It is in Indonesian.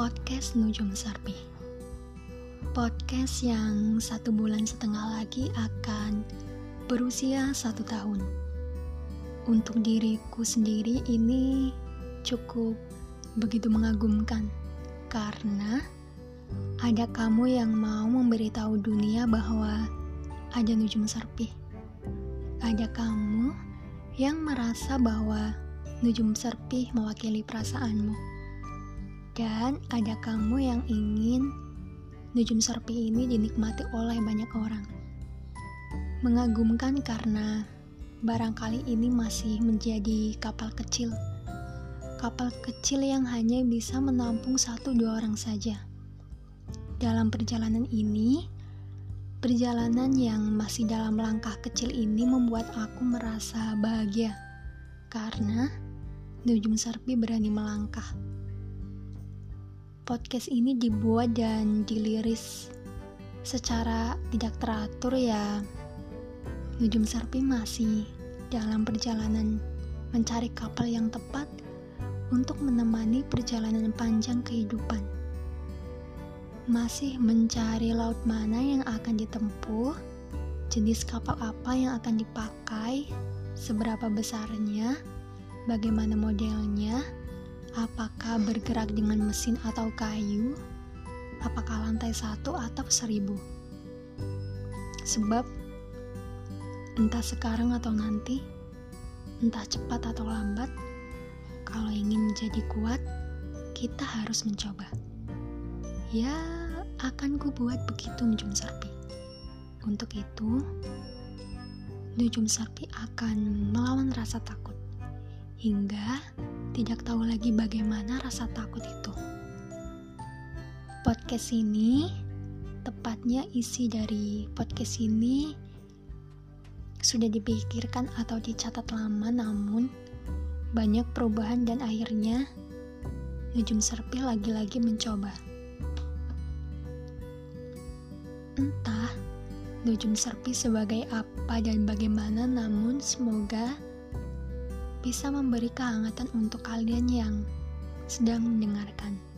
podcast Nujum Sarpi Podcast yang satu bulan setengah lagi akan berusia satu tahun. Untuk diriku sendiri ini cukup begitu mengagumkan Karena ada kamu yang mau memberitahu dunia bahwa ada Nujum Sarpi Ada kamu yang merasa bahwa Nujum Serpih mewakili perasaanmu dan ada kamu yang ingin Nujum Serpi ini dinikmati oleh banyak orang. Mengagumkan karena barangkali ini masih menjadi kapal kecil. Kapal kecil yang hanya bisa menampung satu dua orang saja. Dalam perjalanan ini, perjalanan yang masih dalam langkah kecil ini membuat aku merasa bahagia karena Nujum Serpi berani melangkah podcast ini dibuat dan diliris secara tidak teratur ya Nujum Sarpi masih dalam perjalanan mencari kapal yang tepat untuk menemani perjalanan panjang kehidupan. Masih mencari laut mana yang akan ditempuh, jenis kapal apa yang akan dipakai, seberapa besarnya, bagaimana modelnya, Apakah bergerak dengan mesin atau kayu? Apakah lantai satu atau seribu? Sebab entah sekarang atau nanti, entah cepat atau lambat, kalau ingin menjadi kuat, kita harus mencoba. Ya, akan ku buat begitu Nujum Sarpi. Untuk itu, Nujum Sarpi akan melawan rasa takut hingga tidak tahu lagi bagaimana rasa takut itu. Podcast ini, tepatnya isi dari podcast ini sudah dipikirkan atau dicatat lama namun banyak perubahan dan akhirnya Nujum Serpi lagi-lagi mencoba. Entah Nujum Serpi sebagai apa dan bagaimana namun semoga bisa memberi kehangatan untuk kalian yang sedang mendengarkan.